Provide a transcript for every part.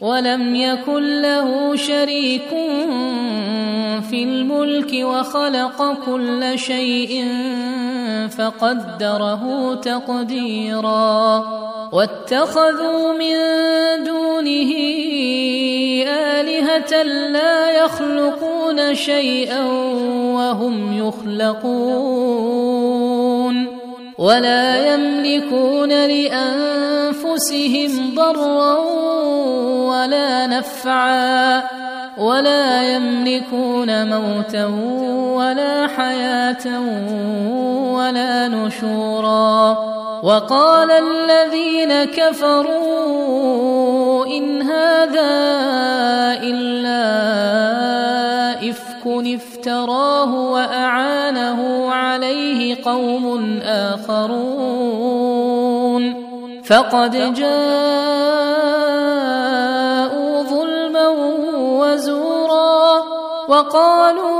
ولم يكن له شريك في الملك وخلق كل شيء فقدره تقديرا. واتخذوا من دونه آلهة لا يخلقون شيئا وهم يخلقون. ولا يملكون لأنفسهم ضرا ولا نفعا ولا يملكون موتا ولا حياة ولا نشورا وقال الذين كفروا إن هذا إلا إفك افتراه وأعانه قوم آخرون. فقد جاءوا ظلما وزورا وقالوا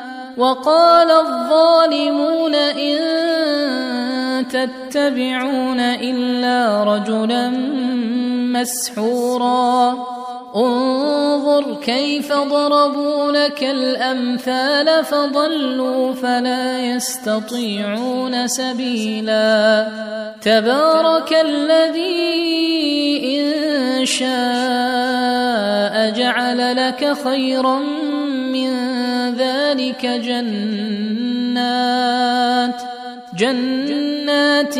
وقال الظالمون إن تتبعون إلا رجلا مسحورا. انظر كيف ضربوا لك الأمثال فضلوا فلا يستطيعون سبيلا. تبارك الذي إن شاء جعل لك خيرا من ذلك جنات جنات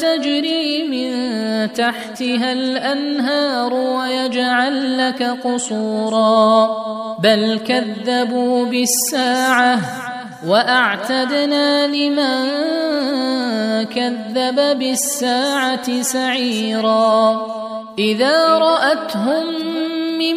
تجري من تحتها الأنهار ويجعل لك قصورا. بل كذبوا بالساعة وأعتدنا لمن كذب بالساعة سعيرا. إذا رأتهم من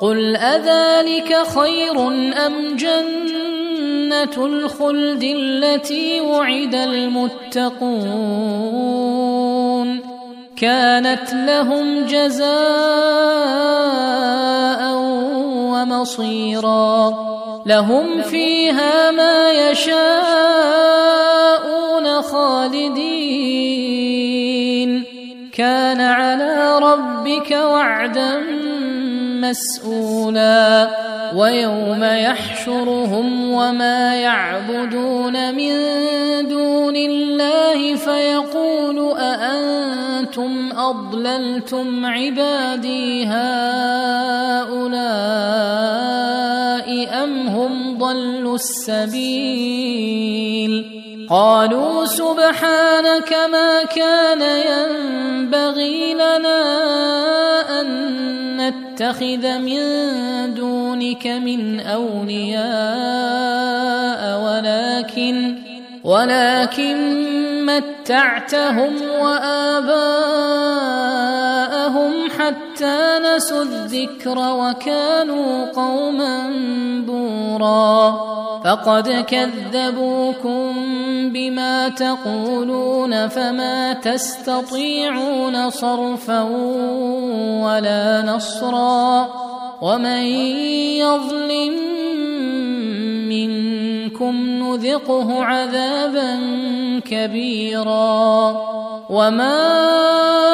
قل اذلك خير ام جنه الخلد التي وعد المتقون كانت لهم جزاء ومصيرا لهم فيها ما يشاءون خالدين كان على ربك وعدا مسؤولا ويوم يحشرهم وما يعبدون من دون الله فيقول أأنتم أضللتم عبادي هؤلاء أم هم ضلوا السبيل قالوا سبحانك ما كان ينبغي لنا أن نتخذ من دونك من أولياء ولكن ولكن متعتهم وآباءهم حتى نسوا الذكر وكانوا قوما بورا فقد كذبوكم بما تقولون فما تستطيعون صرفا ولا نصرا ومن يظلم منكم نذقه عذابا كبيرا وما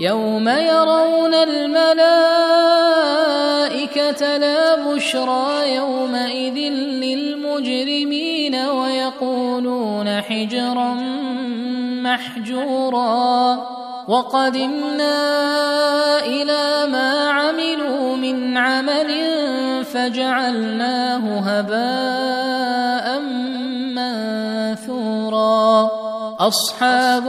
يوم يرون الملائكة لا بشرى يومئذ للمجرمين ويقولون حجرا محجورا وقدمنا إلى ما عملوا من عمل فجعلناه هباء منثورا أصحاب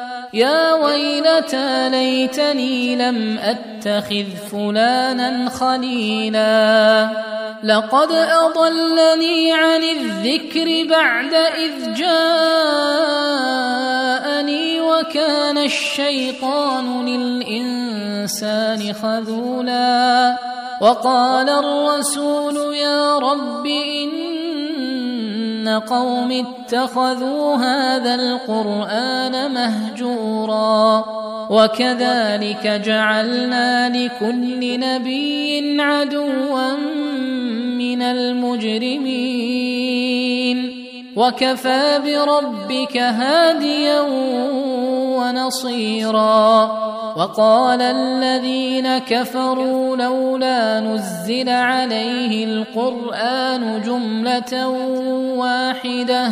يا ويلتى ليتني لم أتخذ فلانا خليلا. لقد أضلني عن الذكر بعد إذ جاءني وكان الشيطان للإنسان خذولا. وقال الرسول يا رب ان قوم اتخذوا هذا القرآن مهجورا وكذلك جعلنا لكل نبي عدوا من المجرمين وكفى بربك هاديا ونصيرا. وقال الذين كفروا لولا نزل عليه القرآن جملة واحدة.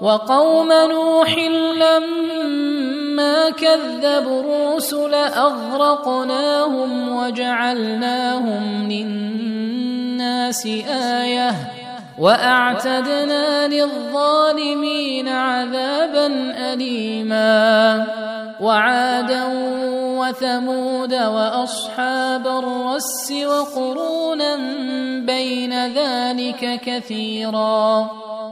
وقوم نوح لما كذبوا الرسل أغرقناهم وجعلناهم للناس آية وأعتدنا للظالمين عذابا أليما وعادا وثمود وأصحاب الرس وقرونا بين ذلك كثيرا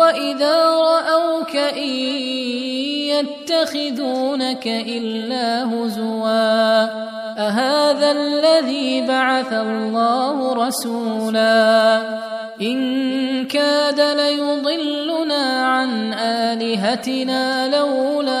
واذا راوك ان يتخذونك الا هزوا اهذا الذي بعث الله رسولا ان كاد ليضلنا عن الهتنا لولا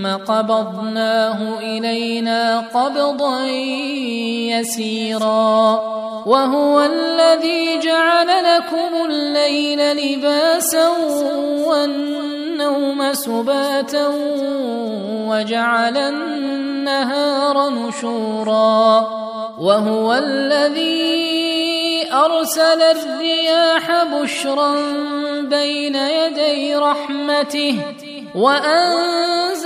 ثم قبضناه إلينا قبضا يسيرا. وهو الذي جعل لكم الليل لباسا والنوم سباتا وجعل النهار نشورا. وهو الذي أرسل الرياح بشرا بين يدي رحمته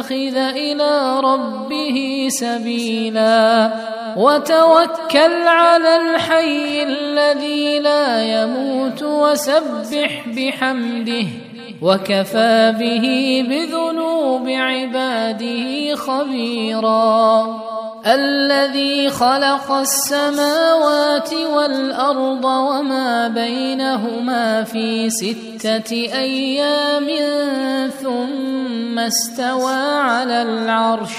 يتخذ إلى ربه سبيلا. وتوكل على الحي الذي لا يموت وسبح بحمده. وكفى به بذنوب عباده خبيرا. الذي خلق السماوات والأرض وما بينهما في ستة أيام ثم استوى على العرش.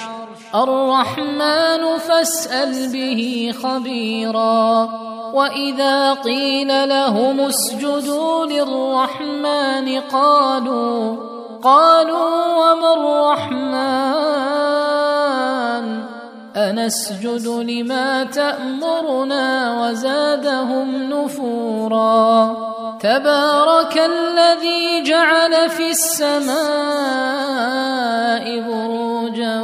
الرحمن فاسأل به خبيرا. وإذا قيل لهم اسجدوا للرحمن قالوا قالوا وما الرحمن أنسجد لما تأمرنا وزادهم نفورا. تبارك الذي جعل في السماء بروجا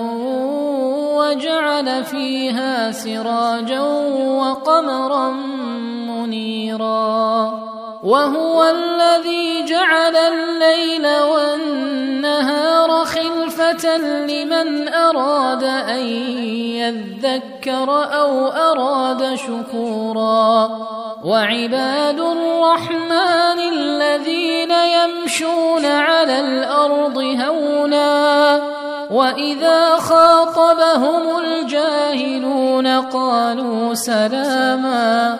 وجعل فيها سراجا وقمرا منيرا. وهو الذي جعل الليل والنهار لمن أراد أن يذكر أو أراد شكورا. وعباد الرحمن الذين يمشون على الأرض هونا وإذا خاطبهم الجاهلون قالوا سلاما.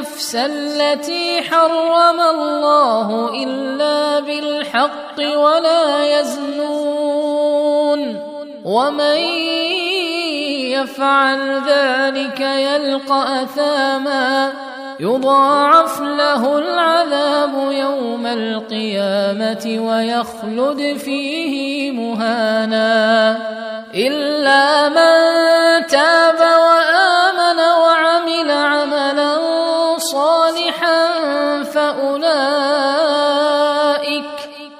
النفس التي حرم الله إلا بالحق ولا يزنون ومن يفعل ذلك يلقى أثاما يضاعف له العذاب يوم القيامة ويخلد فيه مهانا إلا من تاب وامن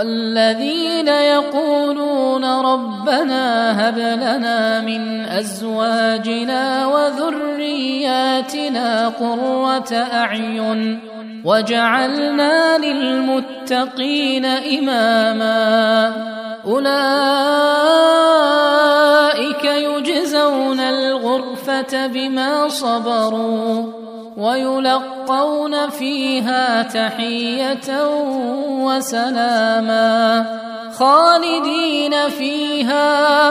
والذين يقولون ربنا هب لنا من أزواجنا وذرياتنا قرة أعين وجعلنا للمتقين إماما. أولئك يجزون الغرفة بما صبروا ويلقون فيها تحية وسلاما خالدين فيها